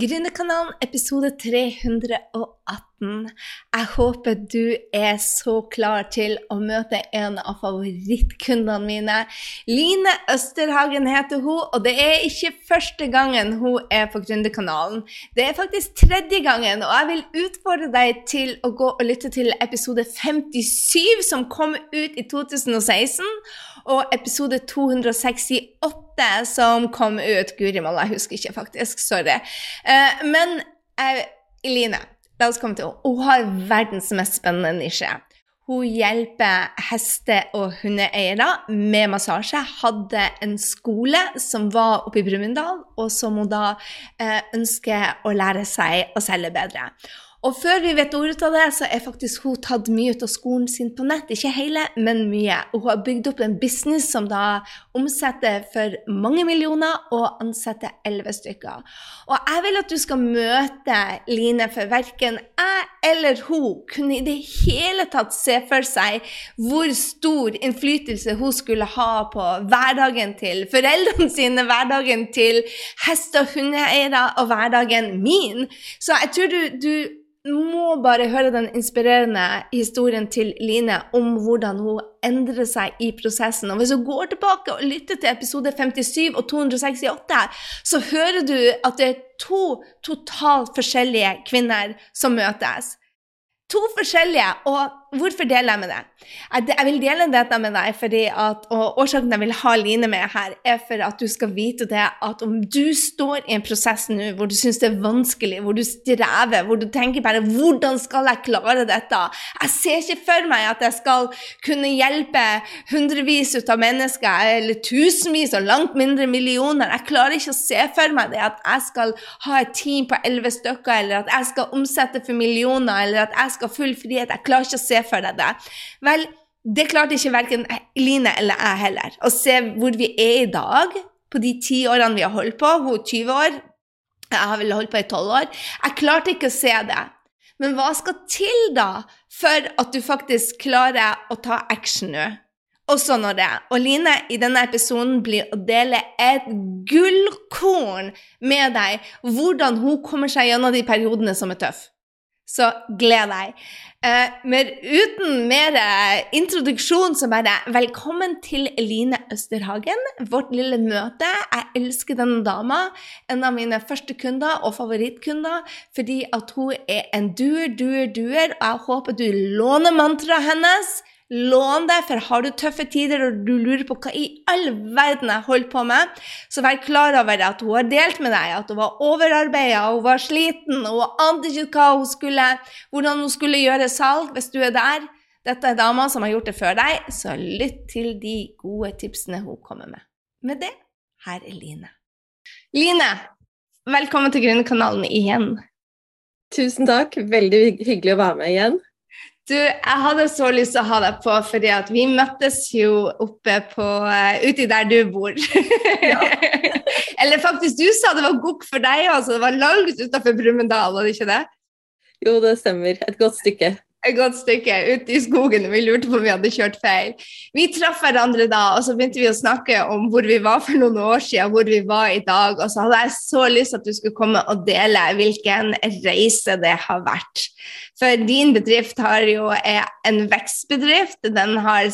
Gründerkanalen episode 318. Jeg håper du er så klar til å møte en av favorittkundene mine. Line Østerhagen heter hun, og det er ikke første gangen hun er på Gründerkanalen. Det er faktisk tredje gangen, og jeg vil utfordre deg til å gå og lytte til episode 57, som kom ut i 2016, og episode 268 som kom ut. Guri malla, jeg husker ikke faktisk. Sorry. Uh, men uh, Eline, la oss komme til henne. Hun har verdens mest spennende nisje. Hun hjelper heste- og hundeeiere med massasje. Hadde en skole som var oppe i Brumunddal, og som hun da uh, ønsker å lære seg å selge bedre. Og før vi vet ordet av det, så er faktisk hun tatt mye ut av skolen sin på nett. Ikke hele, men mye. Og hun har bygd opp en business som da omsetter for mange millioner og ansetter elleve stykker. Og jeg vil at du skal møte Line, for verken jeg eller hun kunne i det hele tatt se for seg hvor stor innflytelse hun skulle ha på hverdagen til foreldrene sine, hverdagen til hest- og hundeeiere og hverdagen min. Så jeg tror du, du må bare høre den inspirerende historien til Line om hvordan hun endrer seg i prosessen. Og Hvis du går tilbake og lytter til episode 57 og 268, så hører du at det er to totalt forskjellige kvinner som møtes. To forskjellige. Og hvorfor deler jeg med det? Jeg vil dele dette med deg fordi at, og årsaken jeg vil ha Line med her, er for at du skal vite det at om du står i en prosess nå hvor du syns det er vanskelig, hvor du strever, hvor du tenker bare 'Hvordan skal jeg klare dette?' Jeg ser ikke for meg at jeg skal kunne hjelpe hundrevis av mennesker, eller tusenvis og langt mindre millioner. Jeg klarer ikke å se for meg det at jeg skal ha et team på elleve stykker, eller at jeg skal omsette for millioner, eller at jeg skal ha full frihet. Jeg klarer ikke å se for deg det. Vel, det klarte ikke verken Line eller jeg heller. Å se hvor vi er i dag, på de ti årene vi har holdt på. Hun er 20 år, jeg har vel holdt på i 12 år. Jeg klarte ikke å se det. Men hva skal til da for at du faktisk klarer å ta action nå? Og sånn når det. Og Line i denne episoden blir å dele et gullkorn med deg hvordan hun kommer seg gjennom de periodene som er tøffe. Så gled deg. Eh, men uten mer introduksjon, så bare velkommen til Eline Østerhagen. Vårt lille møte. Jeg elsker denne dama. En av mine første kunder og favorittkunder fordi at hun er en duer, duer, duer. Og jeg håper du låner mantraet hennes. Lån det, for har du tøffe tider og du lurer på hva i all verden jeg holder på med, så vær klar over at hun har delt med deg at hun var overarbeida, hun var sliten, hun ante ikke hva hun skulle, hvordan hun skulle gjøre salg hvis du er der. Dette er dama som har gjort det før deg, så lytt til de gode tipsene hun kommer med. Med det, her er Line. Line, velkommen til Gründerkanalen igjen. Tusen takk. Veldig hyggelig å være med igjen. Du, jeg hadde så lyst til å ha deg på, fordi at vi møttes jo oppe på uh, uti der du bor. Ja. Eller faktisk, du sa det var gokk for deg, altså. Det var langt utafor Brumunddal, var det ikke det? Jo, det stemmer. Et godt stykke. Et godt stykke ute i skogen, og vi lurte på om vi hadde kjørt feil. Vi traff hverandre da, og så begynte vi å snakke om hvor vi var for noen år siden, hvor vi var i dag. Og så hadde jeg så lyst til at du skulle komme og dele hvilken reise det har vært. For din bedrift har jo en vekstbedrift, den har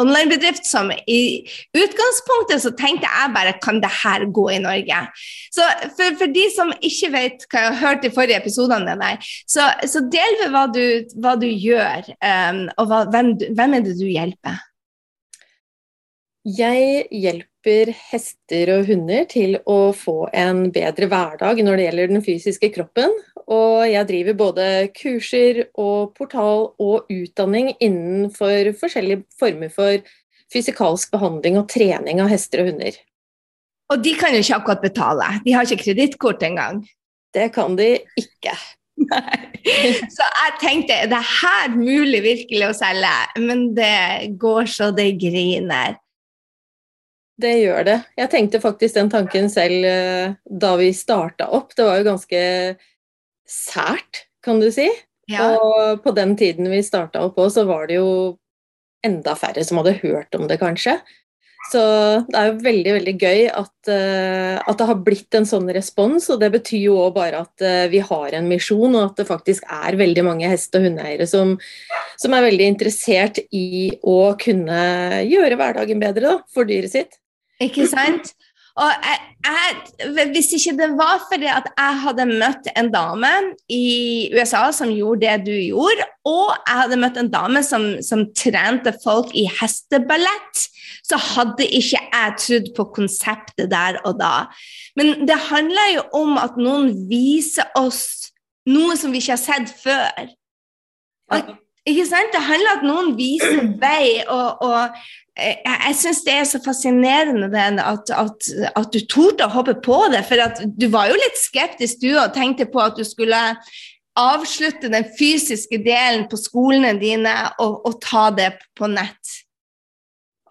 online-bedrift som i utgangspunktet så tenkte jeg bare kan det her gå i Norge? Så for, for de som ikke vet hva jeg har hørt i forrige episodene med så, så del ved hva du, hva du gjør, um, og hva, hvem, hvem er det du hjelper? Jeg hjelper hester og hunder til å få en bedre hverdag når det gjelder den fysiske kroppen. Og jeg driver både kurser og portal og utdanning innenfor forskjellige former for fysikalsk behandling og trening av hester og hunder. Og de kan jo ikke akkurat betale. De har ikke kredittkort engang. Det kan de ikke. Nei. Så jeg tenkte er det her mulig virkelig å selge? Men det går så det griner. Det gjør det. Jeg tenkte faktisk den tanken selv eh, da vi starta opp. Det var jo ganske sært, kan du si. Ja. Og på den tiden vi starta opp òg, så var det jo enda færre som hadde hørt om det, kanskje. Så det er jo veldig veldig gøy at, uh, at, det har blitt en sånn respons. Og det betyr jo òg bare at uh, vi har en misjon, og at det faktisk er veldig mange hest- og hundeeiere som, som, er veldig interessert i å kunne gjøre hverdagen bedre da, for dyret sitt. Ikke sant? Og jeg, jeg, hvis ikke det var fordi at jeg hadde møtt en dame i USA som gjorde det du gjorde, og jeg hadde møtt en dame som, som trente folk i hesteballett, så hadde ikke jeg trodd på konseptet der og da. Men det handler jo om at noen viser oss noe som vi ikke har sett før. At, ikke sant? Det handler om at noen viser vei, og, og jeg, jeg syns det er så fascinerende at, at, at, du torde å hoppe på det. For du var jo litt skeptisk du og tenkte på at du skulle avslutte den fysiske delen på skolene dine og, og ta det på nett.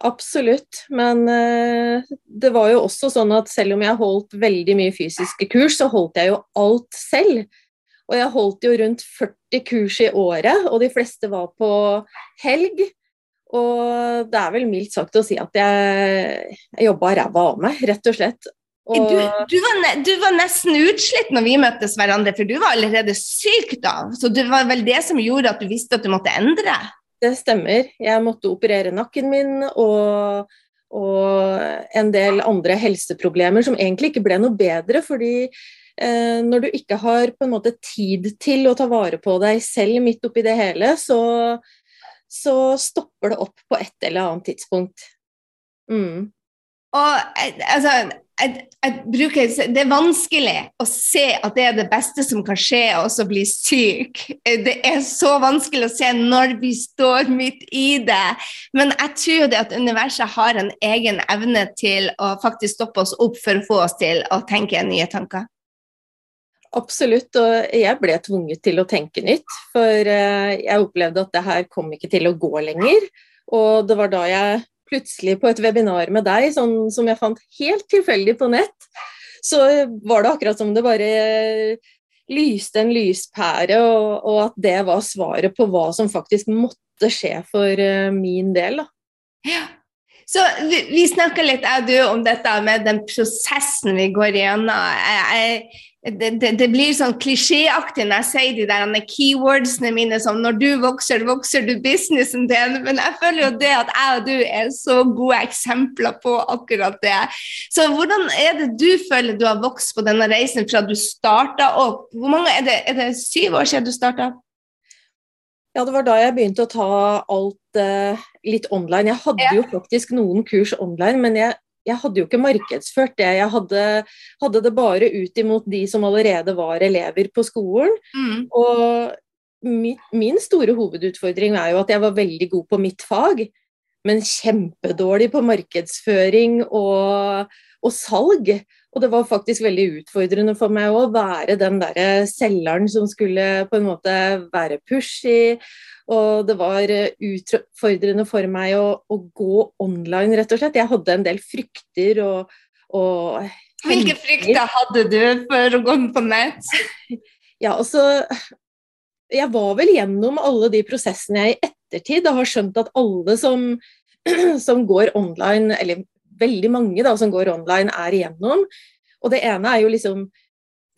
Absolutt, men uh, det var jo også sånn at selv om jeg holdt veldig mye fysiske kurs, så holdt jeg jo alt selv. Og jeg holdt jo rundt 40 kurs i året, og de fleste var på helg. Og det er vel mildt sagt å si at jeg, jeg jobba ræva av meg, rett og slett. Og... Du, du, var ne, du, var nesten utslitt når vi møttes hverandre, for du var allerede syk da. Så det var vel det som gjorde at du visste at du måtte endre? Det stemmer. Jeg måtte operere nakken min og, og en del andre helseproblemer som egentlig ikke ble noe bedre, fordi når du ikke har på en måte tid til å ta vare på deg selv midt oppi det hele, så så stopper det opp på et eller annet tidspunkt. Mm. Og altså jeg, jeg bruker, det er vanskelig å se at det er det beste som kan skje, og så bli syk. Det er så vanskelig å se når vi står midt i det. Men jeg tror det at universet har en egen evne til å faktisk stoppe oss opp for å få oss til å tenke nye tanker. Absolutt, og jeg ble tvunget til å tenke nytt. For eh, jeg opplevde at det her kom ikke til å gå lenger. Og det var da jeg plutselig på et webinar med deg, sånn som jeg fant helt tilfeldig på nett, så var det akkurat som det bare lyste en lyspære, og, og at det var svaret på hva som faktisk måtte skje for uh, min del. Da. Ja. Så vi, vi snakka litt jeg og du om dette med den prosessen vi går igjennom. Jeg, jeg, det, det, det, blir sånn klisjéaktig når jeg sier de der keywordsene mine som når du vokser, vokser du businessen din. Men jeg føler jo det at jeg og du er så gode eksempler på akkurat det. Så hvordan er det du føler du har vokst på denne reisen fra du starta opp? Hvor mange, er, det, er det syv år siden du starta? Ja, det var da jeg begynte å ta alt uh, litt online. Jeg hadde ja. jo faktisk noen kurs online, men jeg jeg hadde jo ikke markedsført det. Jeg hadde, hadde, det bare ut imot de som allerede var elever på skolen. Mm. Og min, min, store hovedutfordring er jo at jeg var veldig god på mitt fag, men kjempedårlig på markedsføring og, og salg. Og det var faktisk veldig utfordrende for meg å være den derre selgeren som skulle på en måte være pushy og det var eh, utfordrende for meg å, å, gå online, rett og slett. Jeg hadde en del frykter og, og Hvilke frykter hadde du for å gå på nett? Ja, altså Jeg var vel gjennom alle de prosessene jeg i ettertid har skjønt at alle som, som går online, eller veldig mange da, som går online, er igjennom. Og det ene er jo liksom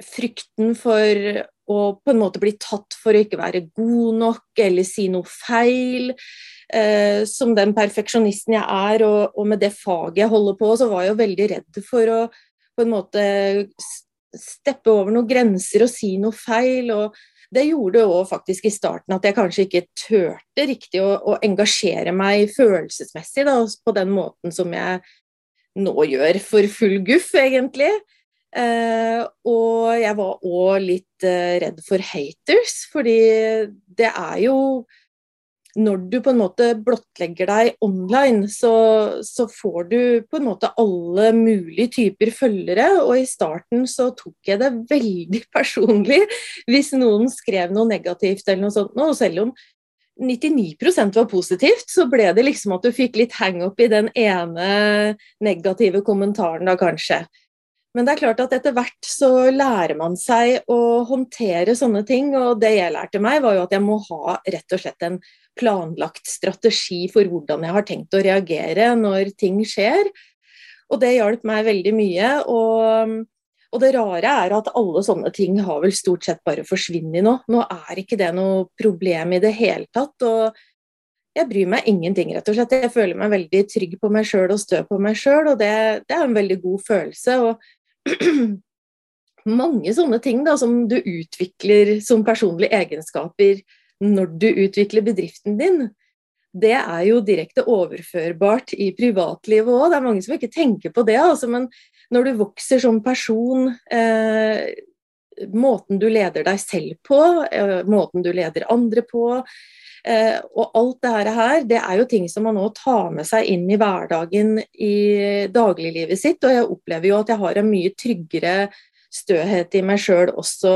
frykten for å på en måte bli tatt for å ikke være god nok eller si noe feil. Eh, som den perfeksjonisten jeg er, og, og, med det faget jeg holder på, så var jeg jo veldig redd for å på en måte steppe over noen grenser og si noe feil. og det gjorde òg faktisk i starten at jeg kanskje ikke turte riktig å, å engasjere meg følelsesmessig da, på den måten som jeg nå gjør for full guff, egentlig. Eh, og jeg var òg litt eh, redd for haters, fordi det er jo Når du på en måte blottlegger deg online, så, så, får du på en måte alle mulige typer følgere, og i starten så tok jeg det veldig personlig hvis noen skrev noe negativt eller noe sånt, og selv om 99% var positivt, så ble det liksom at du fikk litt hangup i den ene negative kommentaren, da kanskje. Men det er klart at etter hvert så lærer man seg å håndtere sånne ting, og det jeg lærte meg, var jo at jeg må ha rett og slett en planlagt strategi for hvordan jeg har tenkt å reagere når ting skjer. Og det hjalp meg veldig mye. Og, og, det rare er at alle sånne ting har vel stort sett bare forsvunnet nå. Nå er ikke det noe problem i det hele tatt. og jeg bryr meg ingenting, rett og slett. Jeg føler meg veldig trygg på meg sjøl og stø på meg sjøl, og det, det, er en veldig god følelse. Og mange sånne ting da, som du utvikler som personlige egenskaper når du utvikler bedriften din, det er jo direkte overførbart i privatlivet òg. Det er mange som ikke tenker på det, altså, men når du vokser som person eh, Måten du leder deg selv på, eh, måten du leder andre på, eh, og alt det her, det er jo ting som man nå tar med seg inn i hverdagen i dagliglivet sitt. Og jeg opplever jo at jeg har en mye tryggere støhet i meg sjøl også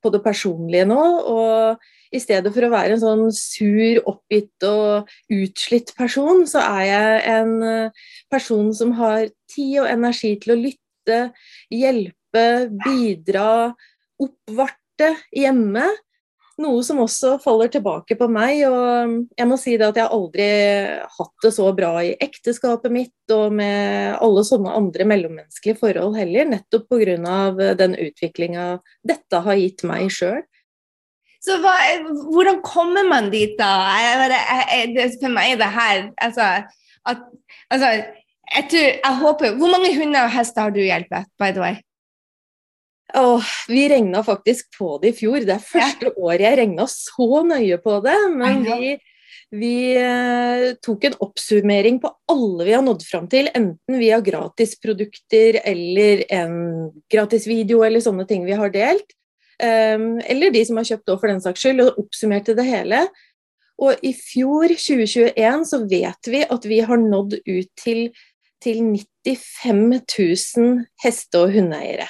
på det personlige nå. og i stedet for å være en sånn sur, oppgitt og utslitt person, så er jeg en eh, person som har tid og energi til å lytte, hjelpe, bidra, oppvarte hjemme. Noe som også faller tilbake på meg. Og jeg må si det at jeg aldri hatt det så bra i ekteskapet mitt og med alle sånne andre mellommenneskelige forhold heller, nettopp pga. den utviklinga dette har gitt meg sjøl. Så hva, hvordan kommer man dit, da? Jeg, jeg, jeg, for meg er det her altså, at, altså tror, jeg håper Hvor mange hunder og hester har du hjulpet, by the way? Åh, vi regna faktisk på det i fjor. Det er første ja. året jeg regna så nøye på det. Men vi, vi eh, tok en oppsummering på alle vi har nådd fram til, enten via gratisprodukter eller en gratis video eller sånne ting vi har delt. Ehm, eller de som har kjøpt òg, for den saks skyld, og oppsummerte det hele. Og i fjor, 2021, så vet vi at vi har nådd ut til, til 95 000 heste- og hundeeiere.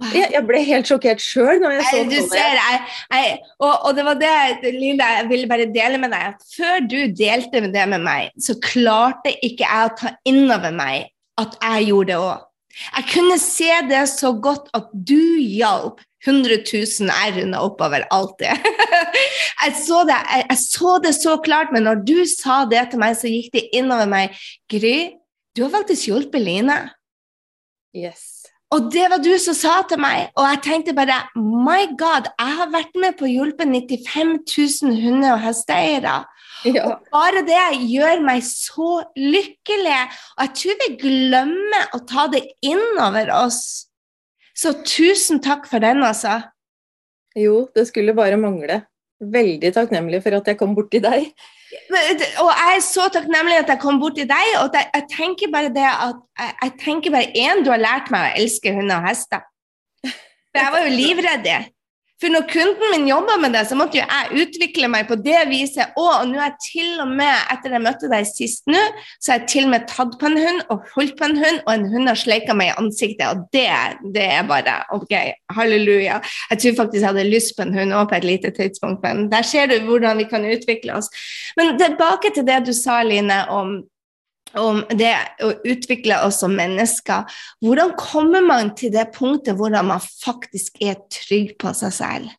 Wow. Jeg, jeg, ble helt sjokkert sjøl når jeg så du det. Ser, jeg, jeg, og, og, det var det Linda, jeg ville bare dele med deg. at Før du delte det med meg, så klarte ikke jeg å ta inn over meg at jeg gjorde det òg. Jeg kunne se det så godt at du hjalp 100 000 jeg runda oppover alltid. jeg, så det, jeg, jeg, så det så klart, men når du sa det til meg, så gikk det innover meg. Gry, du har faktisk hjulpet Line. Yes. Og det var du som sa til meg, og jeg tenkte bare My God, jeg har vært med på å hjelpe 95 000 hunde- og hesteeiere. Ja. Og bare det gjør meg så lykkelig. Og jeg tror vi glemmer å ta det innover oss. Så tusen takk for den, altså. Jo, det skulle bare mangle. Veldig takknemlig for at jeg kom borti deg. Og jeg er så takknemlig at jeg kom bort til deg. Og jeg, tenker bare det at jeg tenker bare én, du har lært meg å elske hunder og hester. For jeg var jo livredd. For når kunden min jobba med det, så måtte jo jeg utvikle meg på det viset òg. Og nå er jeg til og med, etter jeg møtte deg sist nå, så har jeg til og med tatt på en hund og holdt på en hund, og en hund har sleika meg i ansiktet. Og det, det, er bare OK, halleluja. Jeg tror faktisk jeg hadde lyst på en hund òg på et lite tidspunkt, men der ser du hvordan vi kan utvikle oss. Men tilbake til det du sa, Line, om om det å utvikle oss som mennesker. Hvordan kommer man til det punktet hvor man faktisk er trygg på seg selv?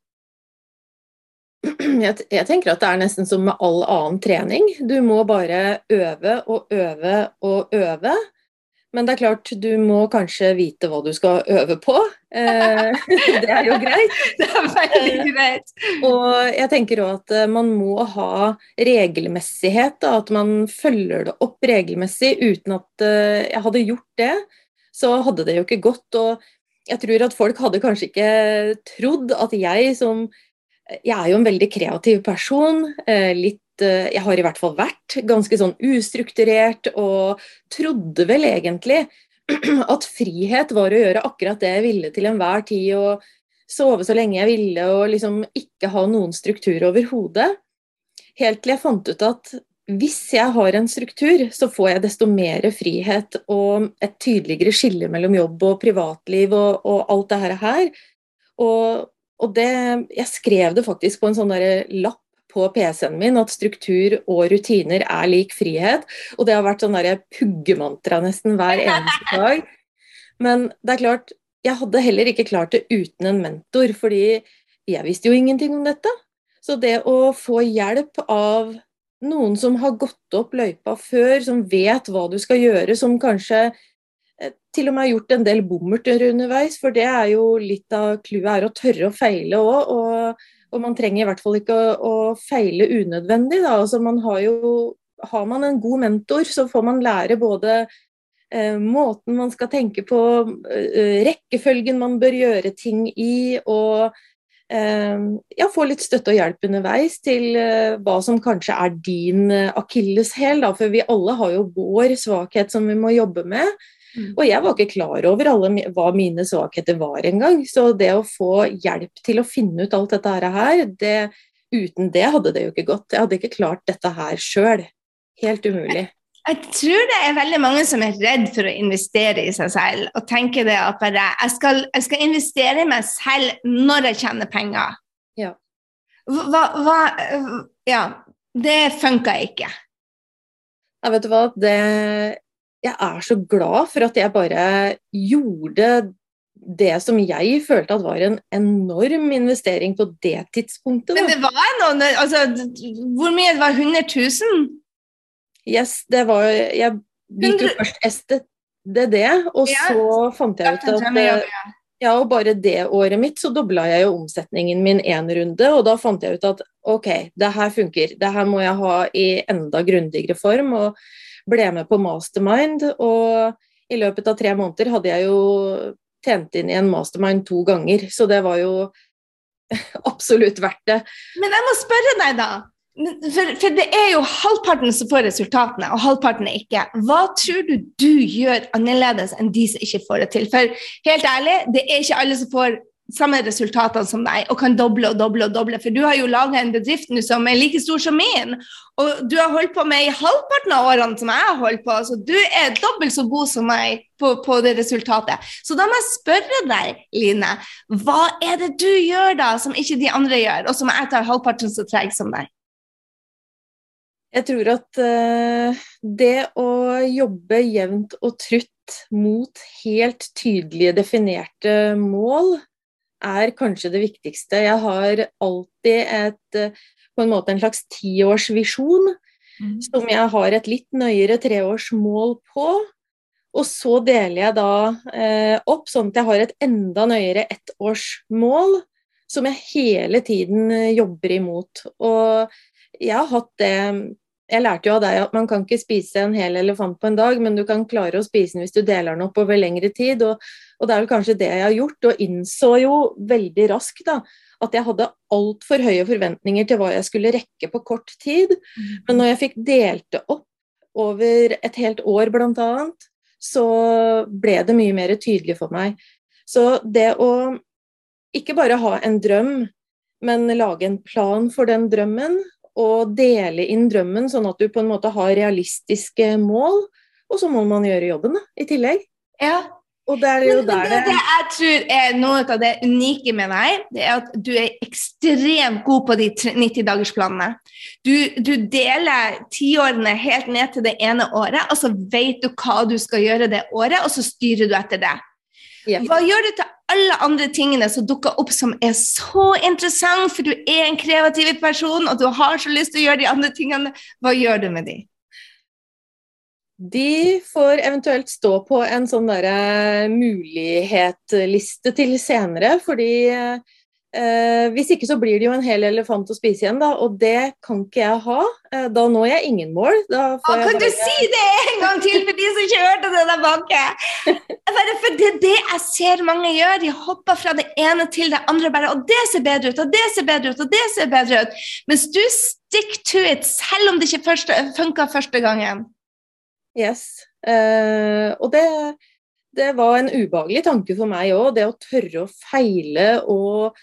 Jeg, jeg, tenker at det er nesten som med all annen trening. Du må bare øve og øve og øve. Men det er klart, du må kanskje vite hva du skal øve på. Eh, det er jo greit. Det er veldig eh, greit. og jeg tenker òg at eh, man må ha regelmessighet. Da, at man følger det opp regelmessig. Uten at jeg hadde gjort det, så hadde det jo ikke gått. Og jeg tror at folk hadde kanskje ikke trodd at jeg som Jeg er jo en veldig kreativ person. Litt Eh, jeg har i hvert fall vært ganske sånn ustrukturert og trodde vel egentlig at frihet var å gjøre akkurat det jeg ville til enhver tid og sove så lenge jeg ville og liksom ikke ha noen struktur overhodet. Helt til jeg fant ut at hvis jeg har en struktur, så får jeg desto mer frihet og et tydeligere skille mellom jobb og privatliv og, og alt det her. Og, og det, jeg skrev det faktisk på en sånn lapp på PC-en min at struktur og rutiner er lik frihet. Og det har vært sånn puggemantra nesten hver eneste dag. Men det er klart, jeg hadde heller ikke klart det uten en mentor, fordi jeg visste jo ingenting om dette. Så det å få hjelp av noen som har gått opp løypa før, som vet hva du skal gjøre, som kanskje eh, til og med har gjort en del bommerter underveis, for det er jo litt av clouet er å tørre å feile òg. Og, og, man trenger i hvert fall ikke å, å feile unødvendig. Altså man har, jo, har man en god mentor, så får man lære både eh, måten man skal tenke på, eh, rekkefølgen man bør gjøre ting i, og eh, ja, få litt støtte og hjelp underveis til eh, hva som kanskje er din uh, akilleshæl. For vi alle har jo vår svakhet som vi må jobbe med. Mm. Og jeg var ikke klar over alle, hva mine svakheter var engang. Så det å få hjelp til å finne ut alt dette her, det, uten det hadde det jo ikke gått. Jeg hadde ikke klart dette her sjøl. Helt umulig. Jeg tror det er veldig mange som er redd for å investere i seg selv. Og tenker det at bare jeg skal, jeg skal investere i meg selv når jeg tjener penger. Ja. Hva, hva Ja, det funka ikke. Ja, vet du hva, det Jeg er så glad for at jeg bare gjorde det som jeg følte at var en enorm investering på det tidspunktet. Da. Men det var noen altså, Hvor mye? Var 100 000? Yes, det var Jeg gikk jo først STDD, og ja, så fant jeg ut at ja, og bare det året mitt så dobla jeg jo omsetningen min én runde, og da fant jeg ut at ok, det her funker. Det her må jeg ha i enda grundigere form, og ble med på Mastermind. Og i løpet av tre måneder hadde jeg jo tjent inn i en mastermind to ganger, så det var jo absolutt verdt det. Men jeg må spørre deg, da. For, for, det er jo halvparten som får resultatene, og halvparten ikke. Hva tror du du gjør annerledes enn de som ikke får det til? For helt ærlig, det er ikke alle som får samme resultatene som deg og kan doble og doble og doble. For du har jo laga en bedrift nå som er like stor som min, og du har holdt på med i halvparten av årene som jeg har holdt på. Så du er dobbelt så god som meg på, på det resultatet. Så da må jeg spørre deg, Line, hva er det du gjør da som ikke de andre gjør, og som jeg tar halvparten så treg som deg? Jeg tror at uh, det å jobbe jevnt og trutt mot helt tydelige, definerte mål, er kanskje det viktigste. Jeg har alltid et, eh, på en måte en slags tiårsvisjon, mm. som jeg har et litt nøyere treårsmål på. Og så deler jeg da eh, opp sånn at jeg har et enda nøyere ettårsmål, som jeg hele tiden eh, jobber imot. Og jeg har hatt det jeg lærte jo av deg at man kan ikke spise en hel elefant på en dag, men du kan klare å spise den hvis du deler den opp over lengre tid. Og, og det er vel kanskje det jeg har gjort, og innså jo veldig raskt da, at jeg hadde altfor høye forventninger til hva jeg skulle rekke på kort tid. Men når jeg fikk delt det opp over et helt år, annet, så ble det mye mer tydelig for meg. Så det å ikke bare ha en drøm, men lage en plan for den drømmen, og dele inn drømmen, sånn at du på en måte har realistiske mål. Og så må man gjøre jobben da, i tillegg. Ja. Og det er jo Men, der det, det jeg tror er noe av det unike med deg, det er at du er ekstremt god på de 90-dagersplanene. Du, du deler tiårene helt ned til det ene året, og så vet du hva du skal gjøre det året, og så styrer du etter det. Yep. Hva gjør du til alle andre tingene som dukker opp som er så interessant, for du er en kreativ person og du har så lyst til å gjøre de andre tingene, hva gjør du med de? De får eventuelt stå på en sånn mulighetliste til senere, fordi Eh, hvis ikke så blir det jo en hel elefant å spise igjen, da, og det kan ikke jeg ha. Eh, da når jeg ingen mål. Ah, kan bare... du si det en gang til for de som ikke hørte det der bak? For det er det jeg ser mange gjør. De hopper fra det ene til det andre. bare, Og det ser bedre ut, og det ser bedre ut, og det ser bedre ut. Mens du stick to it, selv om det ikke funka første gangen. Yes. Eh, og det, det var en ubehagelig tanke for meg òg, det å tørre å feile og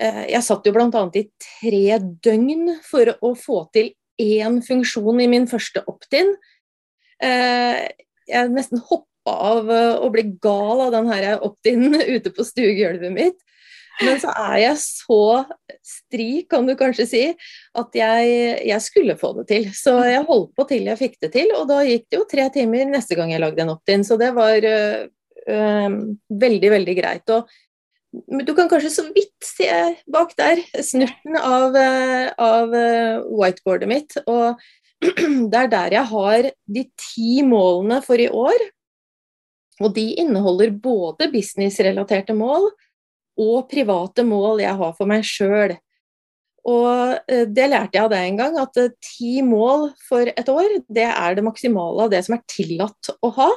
Eh, jeg satt jo bl.a. i tre døgn for å få til én funksjon i min første opt-in. Eh, jeg nesten hoppa av å bli gal av den opt-in ute på stuegulvet mitt. Men så er jeg så stri, kan du kanskje si, at jeg, jeg, skulle få det til. Så jeg holdt på til jeg fikk det til, og da gikk det jo tre timer neste gang jeg lagde en opt-in. Så det var øh, øh, veldig, veldig greit. Og du kan kanskje så vidt se bak der snurten av, av whiteboardet mitt. Og det er der jeg har de ti målene for i år. Og de inneholder både businessrelaterte mål og private mål jeg har for meg sjøl. Og eh, det lærte jeg av deg en gang, at ti mål for et år, det er det maksimale av det som er tillatt å ha.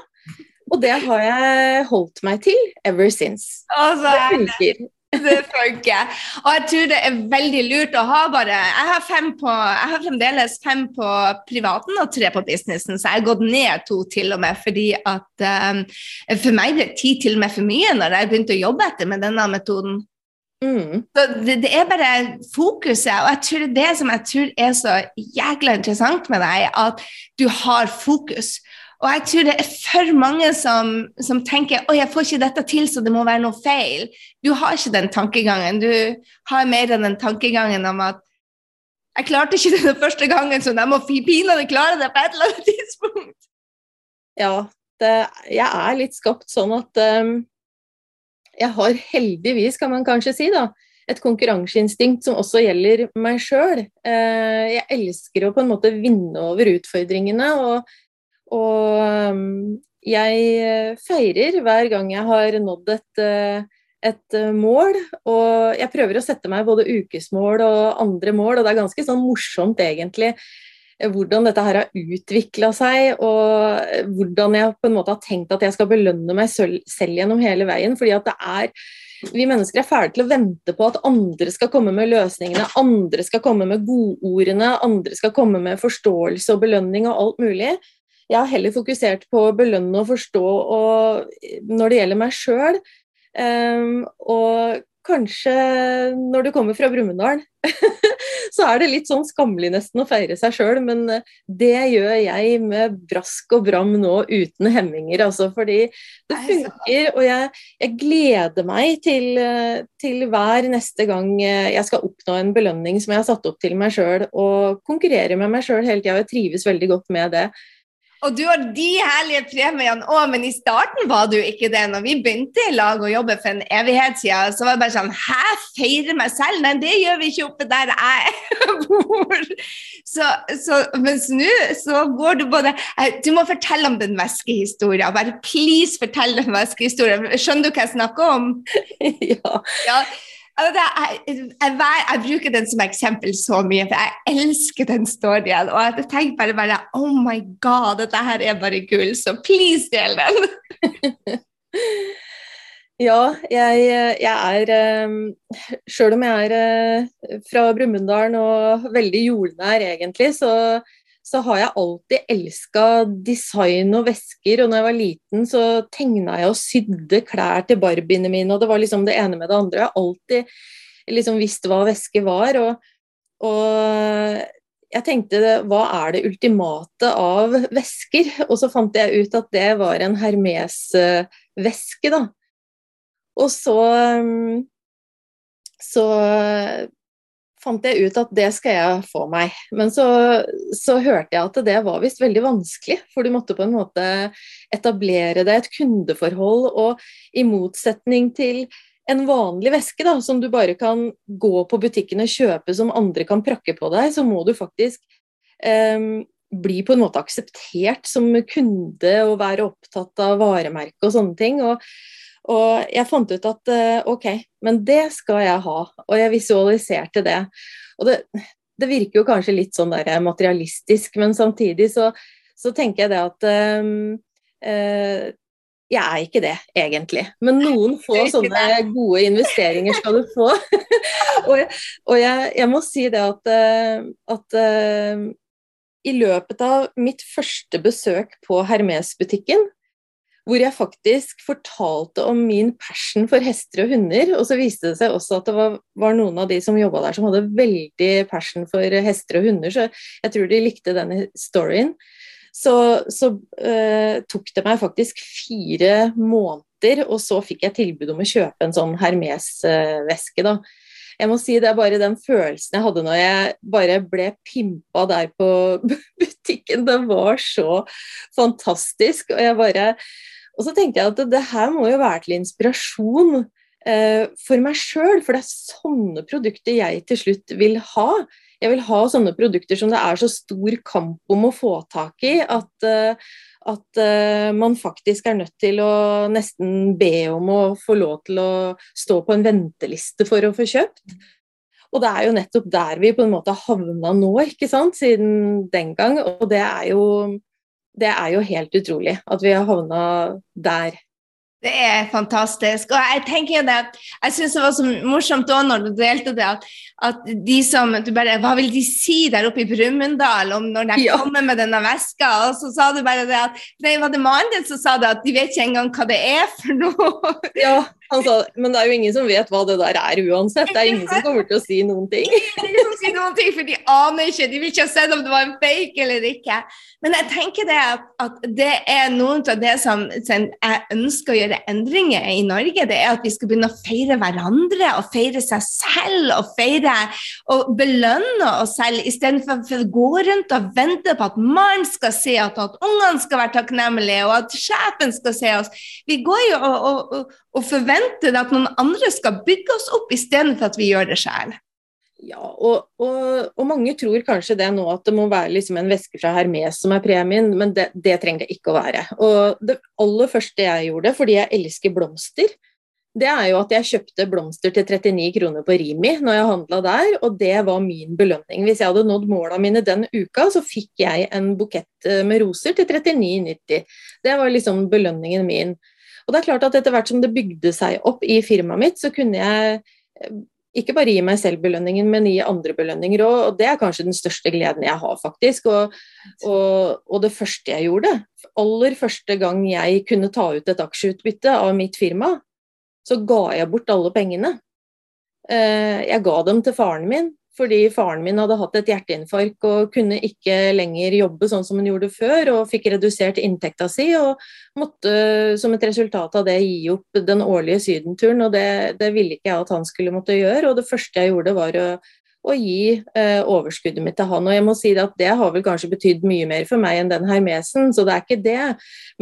Og det har jeg holdt meg til ever since. Altså, det funker. Det funker. Og jeg tror det er veldig lurt å ha bare Jeg har, på, jeg har fremdeles fem på privaten og tre på businessen, så jeg har gått ned to til og med fordi at um, For meg ble ti til og med for mye når jeg begynte å jobbe etter med denne metoden. Mm. Det, det, er bare fokuset, og jeg tror det det som jeg tror er så jækla interessant med deg, at du har fokus. Og jeg tror det er for mange som, som tenker å, jeg får ikke dette til, så det må være noe feil. Du har ikke den tankegangen. Du har mer enn den tankegangen om at jeg klarte ikke det den første gangen, så jeg må pinadø klare det på et eller annet tidspunkt. Ja, det, jeg er litt skapt sånn at um, jeg har heldigvis, kan man kanskje si, da, et konkurranseinstinkt som også gjelder meg sjøl. Uh, eh, jeg elsker å på en måte vinne over utfordringene. og og um, jeg eh, feirer hver gang jeg har nådd et, eh, et eh, mål. Og jeg prøver å sette meg både ukesmål og andre mål, og det er ganske sånn morsomt egentlig hvordan dette her har utvikla seg, og hvordan jeg på en måte har tenkt at jeg skal belønne meg selv gjennom hele veien. fordi at det er vi mennesker er fæle til å vente på at andre skal komme med løsningene, andre skal komme med godordene, andre skal komme med forståelse og belønning og alt mulig. Jeg har heller fokusert på å belønne og forstå og, når det gjelder meg sjøl. Um, ehm, og kanskje når du kommer fra Brumunddal, så er det litt sånn skammelig nesten å feire seg sjøl, men det gjør jeg med brask og bram nå uten hemminger, altså. Fordi det funker, og jeg, jeg gleder meg til, til, hver neste gang jeg skal oppnå en belønning som jeg har satt opp til meg sjøl, og konkurrere med meg sjøl hele tida. Jeg trives veldig godt med det. Og du har de herlige premiene òg, men i starten var du ikke det. Når vi begynte i lag å jobbe for en evighet siden, så var det bare sånn Hæ, feire meg selv? Nei, det gjør vi ikke oppe der jeg bor. Så, så, mens nå så går du både Du må fortelle om den væskehistoria. Bare please fortell den væskehistoria. Skjønner du hva jeg snakker om? ja. ja. Altså, jeg, jeg, jeg, bruker den som eksempel så mye, for jeg elsker den storyen. Og jeg tenker bare, bare Oh my God, dette her er bare gull, så please del den! ja, jeg, jeg er um, Sjøl om jeg er uh, fra Brumunddal og veldig jordnær egentlig, så så har jeg alltid elska design og vesker. Og når jeg var liten, så tegna jeg og sydde klær til barbiene mine, og det var liksom det ene med det andre. Jeg har alltid liksom visst hva veske var. Og, og jeg tenkte hva er det ultimate av vesker? Og så fant jeg ut at det var en Hermes-veske, da. Og så så fant jeg ut at det skal jeg få meg. Men så, så hørte jeg at det var visst veldig vanskelig, for du måtte på en måte etablere deg et kundeforhold, og i motsetning til en vanlig veske da, som du bare kan gå på butikken og kjøpe som andre kan prakke på deg, så må du faktisk um, bli på en måte akseptert som kunde og være opptatt av varemerke og sånne ting. og og jeg fant ut at eh, ok, men det skal jeg ha. Og jeg visualiserte det. Og det, det virker jo kanskje litt sånn der materialistisk, men samtidig så, så tenker jeg det at um, uh, jeg er ikke det, egentlig. Men noen få sånne gode investeringer skal du få. og, jeg, og jeg, jeg, må si det at, at uh, i løpet av mitt første besøk på Hermes-butikken, hvor jeg faktisk fortalte om min passion for hester og hunder. Og så viste det seg også at det var, var noen av de som jobba der som hadde veldig passion for hester og hunder, så jeg tror de likte denne storyen. Så, så uh, tok det meg faktisk fire måneder, og så fikk jeg tilbud om å kjøpe en sånn Hermes-veske. da jeg må si det er bare den følelsen jeg hadde når jeg bare ble pimpa der på butikken. Det var så fantastisk. Og jeg bare og så tenkte jeg at det her må jo være til inspirasjon eh, for meg sjøl, for det er sånne produkter jeg til slutt vil ha. Jeg vil ha sånne produkter som det er så stor kamp om å få tak i at, eh, at uh, man faktisk er nødt til å nesten be om å få lov til å stå på en venteliste for å få kjøpt. Og det er jo nettopp der vi på en måte havna nå, ikke sant, siden den gang. Og det er jo, det er jo helt utrolig at vi har havna der. Det er fantastisk. Og jeg tenker det, at jeg syns det var så morsomt òg når du delte det, at, at, de som du bare, Hva vil de si der oppe i Brumunddal om når de ja. kommer med denne veska? Og så sa du bare det at Nei, var det mannen din som sa det, at de vet ikke engang hva det er for noe? Ja, han sa men det er jo ingen som vet hva det der er uansett. Det er ingen som kommer til å si noen ting. Ingen som sier noen ting, For de aner ikke, de vil ikke ha sett om det var en fake eller ikke. Men jeg tenker det at, at det er noe av det som, som, jeg ønsker å gjøre endringer i Norge. Det er at vi skal begynne å feire hverandre og feire seg selv og feire og belønne oss selv istedenfor å gå rundt og vente på at mannen skal se at, at ungene skal være takknemlige og at sjefen skal se oss. Vi går jo og, og, og forventer at noen andre skal bygge oss opp istedenfor at vi gjør det selv. Ja, og, og, og, mange tror kanskje det nå at det må være liksom en veske fra Hermes som er premien, men det, det, trenger det ikke å være. Og det aller første jeg gjorde, fordi jeg elsker blomster, det er jo at jeg kjøpte blomster til 39 kroner på Rimi når jeg handla der, og det var min belønning. Hvis jeg hadde nådd måla mine den uka, så fikk jeg en bukett eh, med roser til 39,90. Det var liksom belønningen min. Og det er klart at etter hvert som det bygde seg opp i firmaet mitt, så kunne jeg eh, ikke bare gi meg selv belønningen, men gi andre belønninger òg. Og det er kanskje den største gleden jeg har, faktisk. Og, og, og, det første jeg gjorde, aller første gang jeg kunne ta ut et aksjeutbytte av mitt firma, så ga jeg bort alle pengene. Eh, jeg ga dem til faren min, fordi faren min hadde hatt et hjerteinfarkt og kunne ikke lenger jobbe sånn som han gjorde før, og fikk redusert inntekta si, og måtte som et resultat av det gi opp den årlige sydenturen. og det, det ville ikke jeg at han skulle måtte gjøre, og det første jeg gjorde var å, å gi eh, overskuddet mitt til han. Og jeg må si at det har vel kanskje betydd mye mer for meg enn den hermesen, så det er ikke det.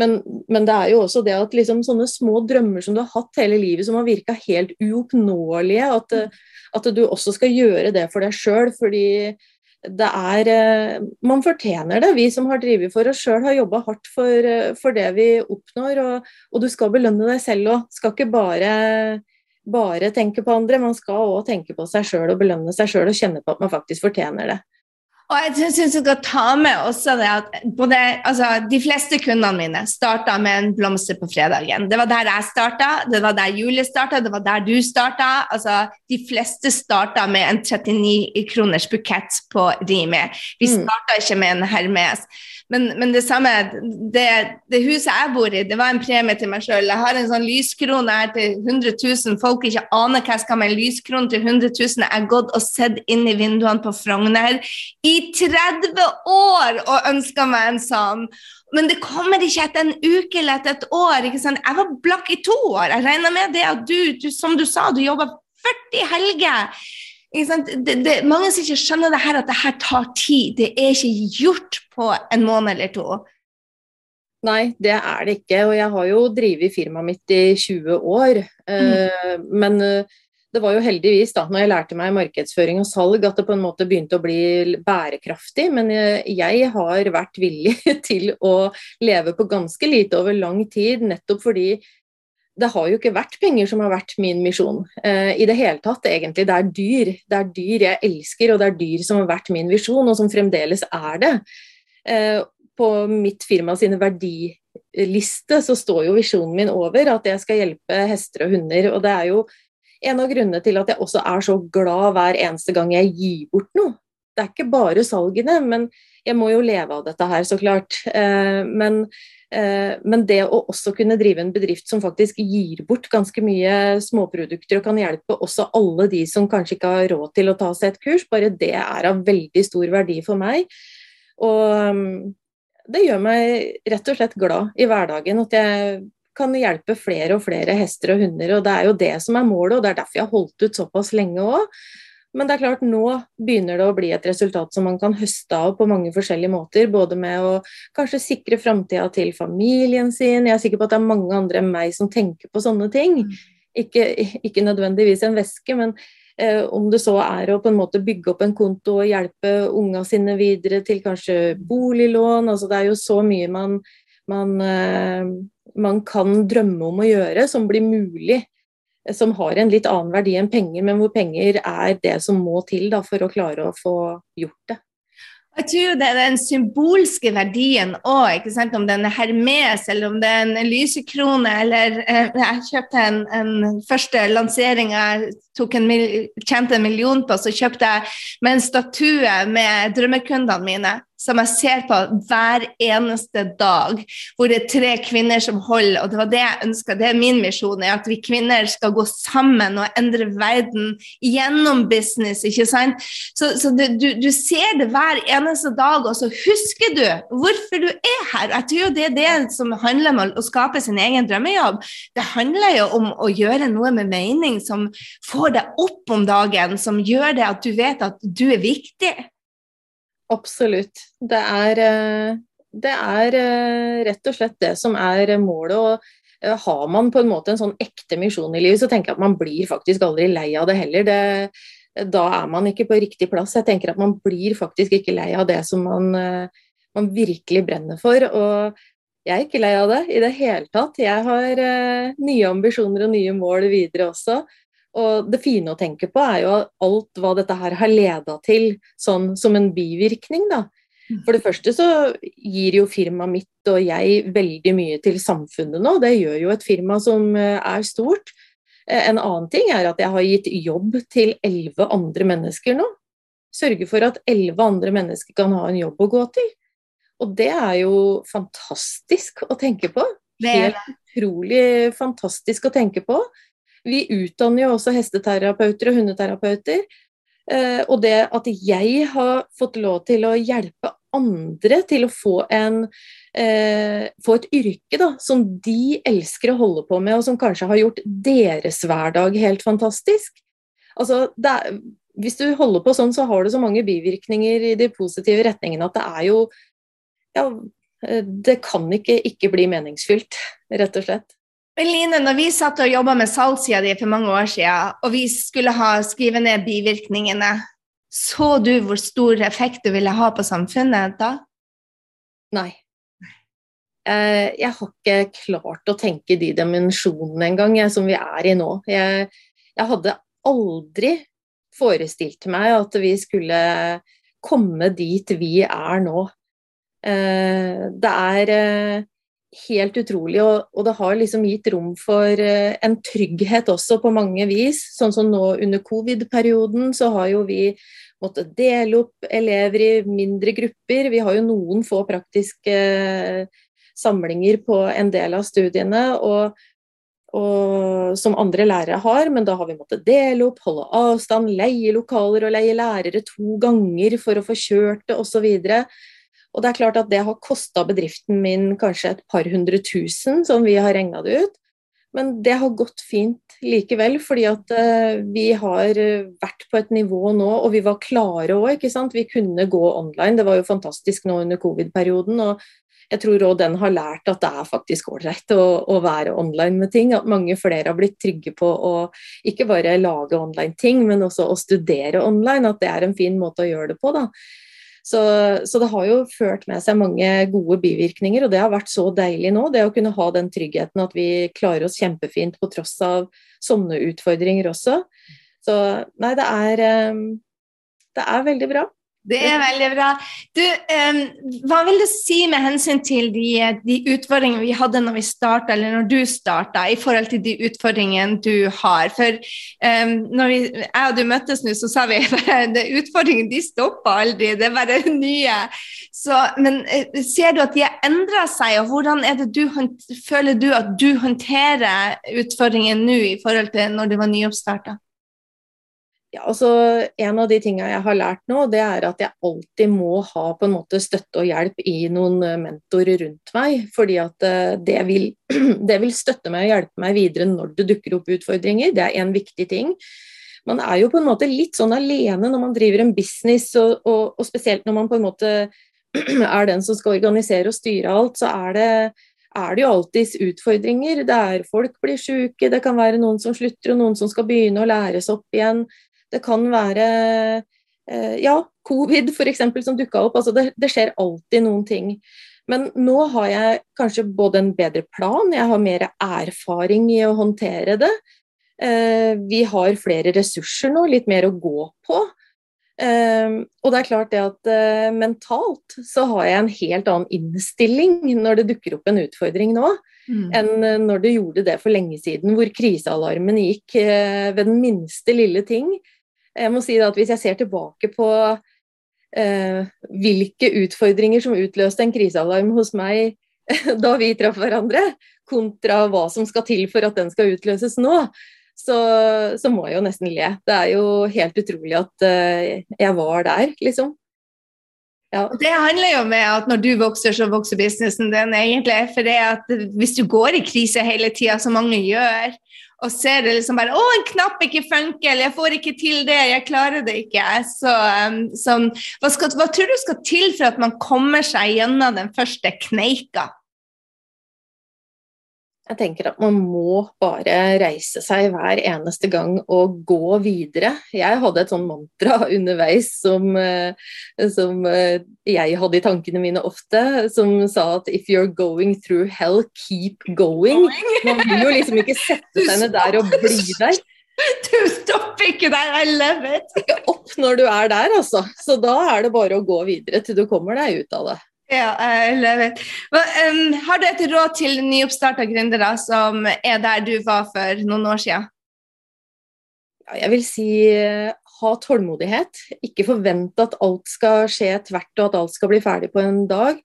Men, men det er jo også det at liksom sånne små drømmer som du har hatt hele livet, som har virka helt uoppnåelige, at at du også skal gjøre det for deg sjøl, fordi det er eh, Man fortjener det. Vi som har drevet for oss sjøl, har jobba hardt for, eh, for, det vi oppnår. Og, og, du skal belønne deg selv òg. Skal ikke bare, bare tenke på andre, man skal òg tenke på seg sjøl og belønne seg sjøl og kjenne på at man faktisk fortjener det. Og jeg syns du skal ta med også det at både, altså, de fleste kundene mine starta med en blomster på fredagen. Det var der jeg starta, det var der Julie starta, det var der du starta. Altså, de fleste starta med en 39 kroners bukett på Rimi. Vi mm. starta ikke med en Hermes. Men, men, det samme, det, det, huset jeg bor i, det var en premie til meg sjøl. Jeg har en sånn lyskrone her til 100 000. Folk ikke aner hva jeg skal med en lyskrone til 100 000. Jeg har gått og sett inn i vinduene på Frogner i 30 år og ønska meg en sånn. Men det kommer ikke etter en uke eller etter et år. Jeg var blakk i to år. Jeg regner med det at du, du som du sa, du jobba 40 helger. Det, det, mange som ikke skjønner det her, at det her tar tid. Det er ikke gjort på en måned eller to. Nei, det er det ikke. Og jeg har jo drevet firmaet mitt i 20 år. Mm. Uh, men uh, det var jo heldigvis, da, når jeg lærte meg markedsføring og salg, at det på en måte begynte å bli bærekraftig. Men jeg, jeg har vært villig til å leve på ganske lite over lang tid, nettopp fordi det har jo ikke vært penger som har vært min misjon eh, i det hele tatt, egentlig. Det er dyr. Det er dyr jeg elsker, og det er dyr som har vært min visjon, og som fremdeles er det. Eh, på mitt firma sine verdiliste så står jo visjonen min over at jeg skal hjelpe hester og hunder. Og det er jo en av grunnene til at jeg også er så glad hver eneste gang jeg gir bort noe. Det er ikke bare salgene, men jeg må jo leve av dette her, så klart. Uh, men Eh, men det å også kunne drive en bedrift som faktisk gir bort ganske mye småprodukter og kan hjelpe også alle de som kanskje ikke har råd til å ta seg et kurs, bare det er av veldig stor verdi for meg. Og mm, det gjør meg rett og slett glad i hverdagen at jeg kan hjelpe flere og flere hester og hunder. Og det er jo det som er målet, og det er derfor jeg har holdt ut såpass lenge òg. Men det er klart, nå begynner det å bli et resultat som man kan høste av på mange forskjellige måter. Både med å kanskje sikre framtida til familien sin. Jeg er sikker på at det er mange andre enn meg som tenker på sånne ting. Ikke, ikke nødvendigvis en veske, men eh, om det så er å på en måte bygge opp en konto og hjelpe unga sine videre til kanskje boliglån. altså Det er jo så mye man, man, eh, man kan drømme om å gjøre som blir mulig. Eh, som har en litt annen verdi enn penger, men hvor penger er det som må til da, for å klare å få gjort det. Jeg tror det er den symbolske verdien òg, om den er Hermes eller om det er en lysekrone eller eh, Jeg kjøpte en, en første lansering jeg en tjente en million på, så kjøpte jeg med en statue med drømmekundene mine som jeg ser på hver eneste dag, hvor det er tre kvinner som holder. Og det var det jeg ønska, det er min misjon, at vi kvinner skal gå sammen og endre verden gjennom business. ikke sant? Så, så du, du, du, ser det hver eneste dag, og så husker du hvorfor du er her. Jeg tror det er det som handler om å skape sin egen drømmejobb. Det handler jo om å gjøre noe med mening som får deg opp om dagen, som gjør det at du vet at du er viktig. Absolutt. Det er, eh, det er, eh, rett og slett det som er målet. og eh, Har man på en måte en sånn ekte misjon i livet, så tenker jeg at man blir faktisk aldri lei av det heller. Det, da er man ikke på riktig plass. Jeg tenker at man blir faktisk ikke lei av det som man, man virkelig brenner for. Og jeg er ikke lei av det i det hele tatt. Jeg har nye ambisjoner og nye mål videre også. Og det fine å tenke på er jo alt hva dette her har leda til, sånn som en bivirkning, da. Mm. For det første så gir jo firmaet mitt og jeg veldig mye til samfunnet nå. Det gjør jo et firma som eh, er stort. Eh, en annen ting er at jeg har gitt jobb til elleve andre mennesker nå. Sørge for at elleve andre mennesker kan ha en jobb å gå til. Og det er jo fantastisk å tenke på. Helt utrolig fantastisk å tenke på. Vi utdanner jo også hesteterapeuter og hundeterapeuter. Eh, og det at jeg har fått lov til å hjelpe andre til å få, en, eh, få et yrke da, som de elsker å holde på med, og som kanskje har gjort deres hverdag helt fantastisk. Altså, er, hvis du holder på sånn, så har du så mange bivirkninger i de positive retningene at det er jo Ja, eh, det kan ikke ikke bli meningsfylt, rett og slett. Line, når vi satt og jobba med salgssida di for mange år siden, og vi skulle ha, skrive ned bivirkningene, så du hvor stor effekt du ville ha på samfunnet da? Nei. Eh, jeg har ikke klart å tenke de dimensjonene engang, som vi er i nå. Jeg, jeg hadde aldri forestilt meg at vi skulle komme dit vi er nå. Eh, det er eh, helt utrolig, og, og, det har liksom gitt rom for uh, en trygghet også på mange vis. Sånn som nå under covid-perioden, så har jo vi måttet dele opp elever i mindre grupper. Vi har jo noen få praktiske uh, samlinger på en del av studiene. og og, som andre lærere har, men da har vi måttet dele opp, holde avstand, leie lokaler og leie lærere to ganger for å få kjørt det osv. Og det er klart at det har kosta bedriften min kanskje et par hundre tusen, som vi har regna det ut. Men det har gått fint likevel, fordi at uh, vi har vært på et nivå nå, og vi var klare òg, ikke sant. Vi kunne gå online. Det var jo fantastisk nå under covid-perioden. og jeg tror òg den har lært at det er faktisk ålreit å, å, være online med ting. At mange flere har blitt trygge på å ikke bare lage online ting, men også å studere online. At det er en fin måte å gjøre det på. da. Så, så, det har jo ført med seg mange gode bivirkninger, og det har vært så deilig nå. Det å kunne ha den tryggheten at vi klarer oss kjempefint på tross av sånne utfordringer også. Så nei, det er, eh, det er veldig bra. Det er veldig bra. Du, um, hva vil du si med hensyn til de, de utfordringene vi hadde når vi starta, eller når du starta, i forhold til de utfordringene du har? For um, når vi, jeg og du møttes nå, så sa vi at utfordringene de stopper aldri, det er bare nye. Så, men uh, ser du at de har endra seg, og hvordan du, føler du at du håndterer utfordringene nå i forhold til når du var nyoppstarta? Ja, altså En av de tingene jeg har lært nå, det er at jeg alltid må ha på en måte støtte og hjelp i noen eh, mentorer rundt meg. fordi at eh, det vil, det vil støtte meg og hjelpe meg videre når det dukker opp utfordringer. Det er en viktig ting. Man er jo på en måte litt sånn alene når man driver en business, og, og, og spesielt når man på en måte er den som skal organisere og styre alt, så er det, er det jo alltids utfordringer. Det er folk blir syke, det kan være noen som slutter og noen som skal begynne å læres opp igjen. Det kan være eh, ja, covid f.eks. som dukka opp. Altså det, det, skjer alltid noen ting. Men nå har jeg kanskje både en bedre plan, jeg har mer erfaring i å håndtere det. Eh, vi har flere ressurser nå, litt mer å gå på. Um, og det er klart det at mentalt så har jeg en helt annen innstilling når det dukker opp en utfordring nå, mm. enn når det gjorde det for lenge siden, hvor krisealarmen gikk ved den minste lille ting. Jeg må si at Hvis jeg ser tilbake på hvilke utfordringer som utløste en krisealarm hos meg da vi traff hverandre, kontra hva som skal til for at den skal utløses nå, så, så, må jeg jo nesten le. Det er jo helt utrolig at eh, jeg var der, liksom. Ja. Det handler jo med at når du vokser, så vokser businessen din egentlig. For det at hvis du går i krise hele tida, som mange gjør, og ser det liksom bare 'Å, en knapp ikke funker', eller 'jeg får ikke til det', 'jeg klarer det ikke', så, um, sånn, hva, skal, hva tror du skal til for at man kommer seg gjennom den første kneika? Jeg tenker at man må bare reise seg hver eneste gang og gå videre. Jeg hadde et sånn mantra underveis som, eh, som, eh, jeg hadde i tankene mine ofte, som sa at 'if you're going through hell, keep going'. Man vil jo liksom ikke sette seg ned der og bli der. Du stopper ikke der, I love it! Ikke opp når du er der, altså. Så da er det bare å gå videre til du kommer deg ut av det. Ja, jeg vet. Har du et råd til nyoppstarta gründere som er der du var for noen år siden? Jeg vil si uh, ha tålmodighet. Ikke forvente at alt skal skje tvert og at alt skal bli ferdig på en dag.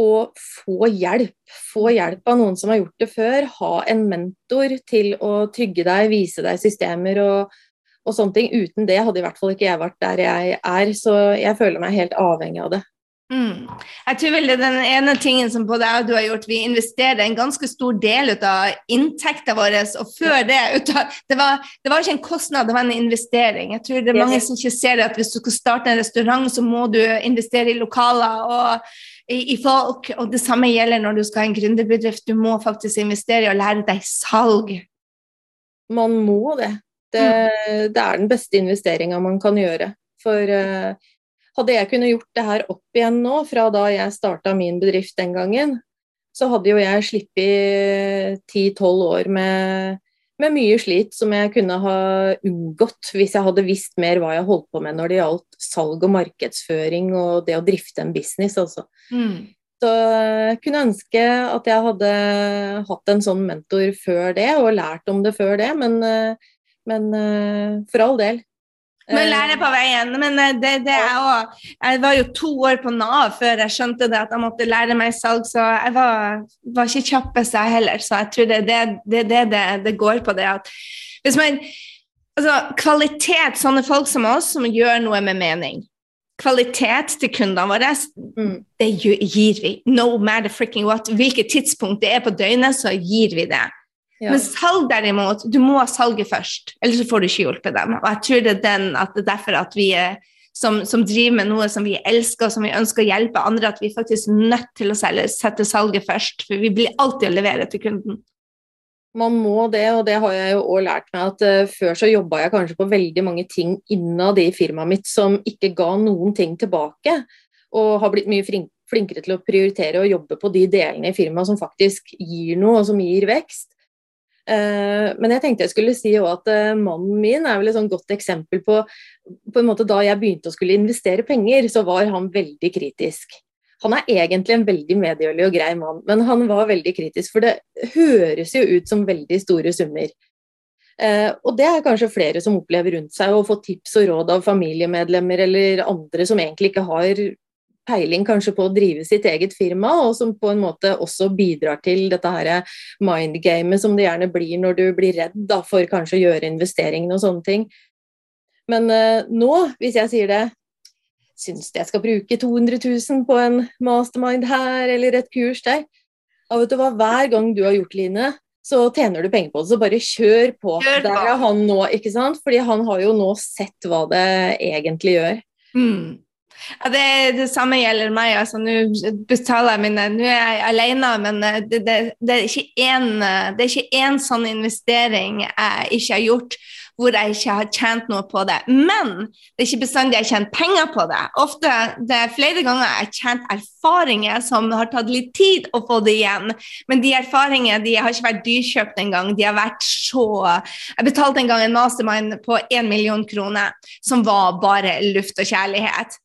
Og få hjelp. Få hjelp av noen som har gjort det før. Ha en mentor til å trygge deg, vise deg systemer og, og sånne ting. Uten det hadde i hvert fall ikke jeg vært der jeg er, så jeg føler meg helt avhengig av det. Mm. Jeg tror vel det er den ene tingen som både jeg og du har gjort, vi investerer en ganske stor del ut av inntekten vår. Og før det av, det, var, det var ikke en kostnad, det var en investering. Jeg tror det er mange som ikke ser det at hvis du skal starte en restaurant, så må du investere i lokaler og i, i folk. Og det samme gjelder når du skal ha en gründerbedrift. Du må faktisk investere i å lære deg salg. Man må det. Det, mm. det er den beste investeringa man kan gjøre. For uh, hadde jeg kunnet gjort det her opp igjen nå, fra da jeg starta min bedrift den gangen, så hadde jo jeg sluppet ti-tolv år med, med, mye slit som jeg kunne ha unngått hvis jeg hadde visst mer hva jeg holdt på med når det gjaldt salg og markedsføring og det å drifte en business, altså. Mm. Så jeg kunne ønske at jeg hadde hatt en sånn mentor før det, og lært om det før det, men, men for all del. Men lære på veien. Men eh, det, det også, jeg var jo to år på Nav før jeg skjønte det at jeg måtte lære meg salg, så jeg var, var ikke kjappest jeg heller. Så jeg tror det er det det, det, det, det går på. det at hvis man, altså Kvalitet, sånne folk som oss, som gjør noe med mening. Kvalitet til kundene våre, mm. det gir vi. No matter freaking what. Hvilket tidspunkt det er på døgnet, så gir vi det. Ja. Men salg derimot, du må ha salget først, ellers så får du ikke hjulpet dem. Og jeg tror det er, den, det er derfor at vi som, som, driver med noe som vi elsker, og som vi ønsker å hjelpe andre, at vi faktisk er nødt til å selge, sette salget først. For vi blir alltid å levere til kunden. Man må det, og det har jeg jo òg lært meg at uh, før så jobba jeg kanskje på veldig mange ting innad i firmaet mitt som ikke ga noen ting tilbake, og har blitt mye flinkere til å prioritere og jobbe på de delene i firmaet som faktisk gir noe, og som gir vekst. Eh, men jeg tenkte jeg skulle si at eh, mannen min er vel et sånn godt eksempel på, på Da jeg begynte å skulle investere penger, så var han veldig kritisk. Han er egentlig en veldig medgjørlig og grei mann, men han var veldig kritisk. For det høres jo ut som veldig store summer. Eh, og det er kanskje flere som opplever rundt seg å få tips og råd av familiemedlemmer eller andre som egentlig ikke har peiling kanskje på å drive sitt eget firma, og som på en måte også bidrar til dette her mindgamet som det gjerne blir når du blir redd da, for kanskje å gjøre investeringene og sånne ting. Men uh, nå, hvis jeg sier det, syns jeg skal bruke 200 000 på en mastermind her eller et kurs der? Og vet du hva, hver gang du har gjort Line, så tjener du penger på det. Så bare kjør på. Kjør på. Der er han nå, ikke sant? Fordi han har jo nå sett hva det egentlig gjør. Mm. Ja, det, det, samme gjelder meg. altså Nå betaler jeg mine Nå er jeg alene, men eh, det, det, det er ikke én sånn investering jeg ikke har gjort hvor jeg ikke har tjent noe på det. Men det er ikke bestandig jeg har tjent penger på det. Ofte det er flere ganger jeg har tjent erfaringer som har tatt litt tid å få det igjen. Men de erfaringene de har ikke vært dyrkjøpt engang. De har vært så Jeg betalte en gang en mastermind på én million kroner, som var bare luft og kjærlighet.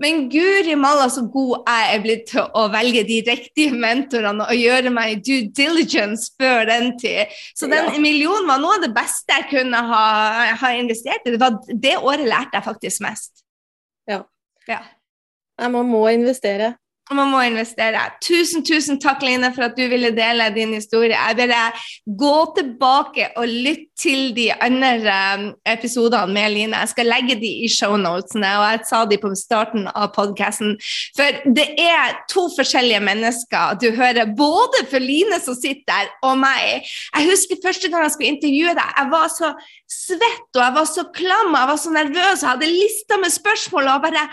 Men guri malla så god jeg er blitt til å velge de riktige mentorene og gjøre meg due diligence før den tid. Så den millionen var noe av det beste jeg kunne ha, ha investert i. Det, var, det året lærte jeg faktisk mest. Ja. ja. Man må investere man må investere. Tusen, tusen takk, Line, for at du ville dele din historie. Jeg vil gå tilbake og lytte til de andre um, episodene med Line. Jeg skal legge de i shownotene, og jeg sa de på starten av podkasten. For det er to forskjellige mennesker du hører, både for Line som sitter der, og meg. Jeg husker første gang jeg skulle intervjue deg. Jeg var så svett, og jeg var så klam, og jeg var så nervøs, og jeg hadde lista med spørsmål. og bare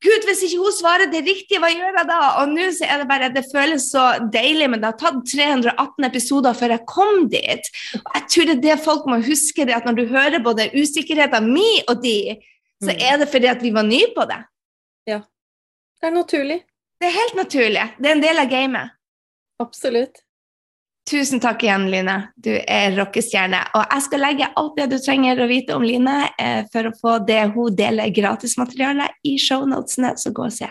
Gud, hvis ikke hun svarer det riktige, hva gjør jeg da? Og nå så er det bare Det føles så deilig, men det har tatt 318 episoder før jeg kom dit. Og jeg tror det er det folk må huske, det at når du hører både usikkerheten min og de, så mm. er det fordi at vi var nye på det. Ja. Det er naturlig. Det er helt naturlig. Det er en del av gamet. Absolutt. Tusen takk igjen, Line. Du er rockestjerne. Og jeg skal legge alt det du trenger å vite om Line eh, for å få det hun deler gratismateriale i shownotene, så gå og se.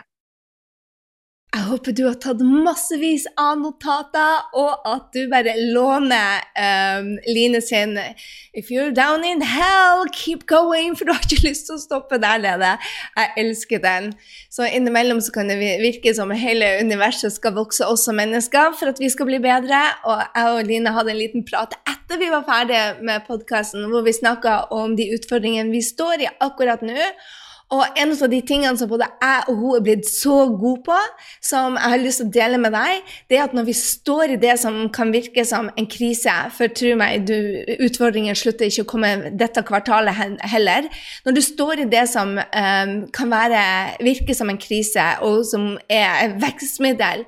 Jeg håper du har tatt massevis av notater, og at du bare låner um, Line sin 'If you're down in hell, keep going', for du har ikke lyst til å stoppe der nede. Jeg elsker den. Så innimellom så kan det virke som hele universet skal vokse oss som mennesker for at vi skal bli bedre. Og jeg og Line hadde en liten prat etter vi var ferdige med podkasten, hvor vi snakka om de utfordringene vi står i akkurat nå. Og en av de tingene som både jeg og hun er blitt så gode på, som jeg har lyst til å dele med deg, det er at når vi står i det som kan virke som en krise For tro meg, du, utfordringen slutter ikke å komme dette kvartalet heller. Når du står i det som um, kan være, virke som en krise, og som er vekstmiddel,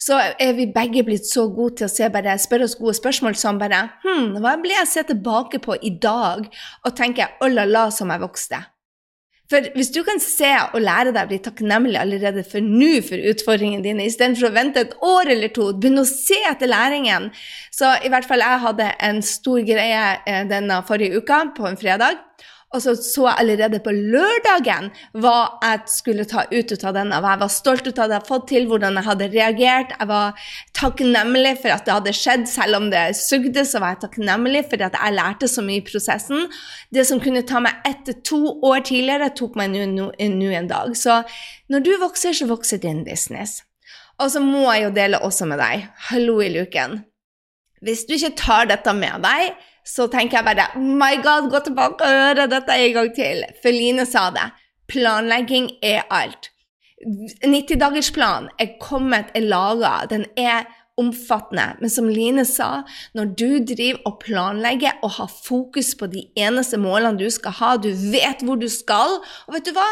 så er vi begge blitt så gode til å se bare, spørre oss gode spørsmål som bare hm, Hva blir jeg se tilbake på i dag og tenke 'å la la, som jeg vokste'? For hvis du kan se og lære deg å bli takknemlig allerede for nå for utfordringene dine, istedenfor å vente et år eller to, begynne å se etter læringen Så i hvert fall jeg hadde en stor greie eh, denne forrige uka, på en fredag. Og så så jeg allerede på lørdagen hva jeg skulle ta ut av denne. Hva jeg var stolt av det jeg hadde fått til, hvordan jeg hadde reagert. Jeg var takknemlig for at det hadde skjedd, selv om det sugde. Så var jeg takknemlig for at jeg lærte så mye i prosessen. Det som kunne ta meg ett til to år tidligere, tok meg nå en dag. Så når du vokser, så vokser din business. Og så må jeg jo dele også med deg. Hallo i luken. Hvis du ikke tar dette med deg, så tenker jeg bare My God, gå tilbake og høre dette en gang til. For Line sa det. Planlegging er alt. 90-dagersplanen er kommet, er laga. Den er omfattende. Men som Line sa, når du driver og planlegger og har fokus på de eneste målene du skal ha, du vet hvor du skal, og vet du hva?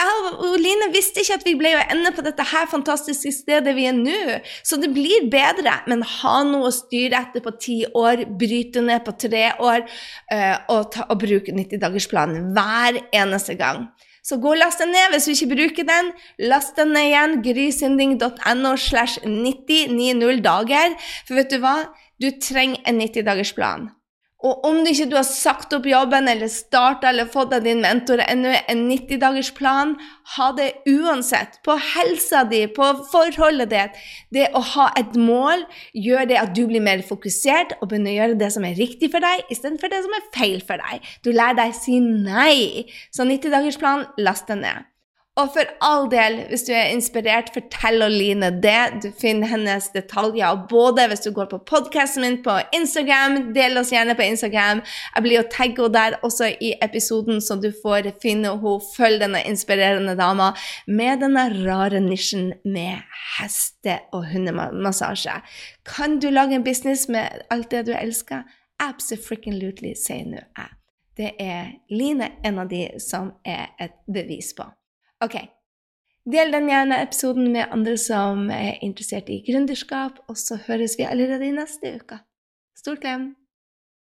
Jeg og Line visste ikke at vi ble å ende på dette her fantastiske stedet vi er nå. Så det blir bedre, men ha noe å styre etter på ti år, bryte ned på tre år uh, og, ta, og bruke 90-dagersplanen hver eneste gang. Så gå og last den ned hvis du ikke bruker den. Last den ned igjen. Grysynding.no slash 9090 dager. For vet du hva? Du trenger en 90-dagersplan. Og om du ikke har sagt opp jobben eller starta eller fått av din mentor ennå en 90-dagersplan, ha det uansett. På helsa di, på forholdet ditt. Det å ha et mål gjør det at du blir mer fokusert og begynner å gjøre det som er riktig for deg, istedenfor det som er feil for deg. Du lærer deg å si nei. Så 90-dagersplan, last den ned. Og for all del, hvis du er inspirert, fortell Line det. Du finner hennes detaljer både hvis du går på podkasten min på Instagram. Del oss gjerne på Instagram. Jeg blir å tagge der også i episoden, så du får finne henne. Følg denne inspirerende dama med denne rare nisjen med heste- og hundemassasje. Kan du lage en business med alt det du elsker? Absolutely, sier nå jeg. Det er Line en av de som er et bevis på. Ok, Del den gjerne episoden med andre som er interessert i gründerskap, og så høres vi allerede i neste uke. Stor klem!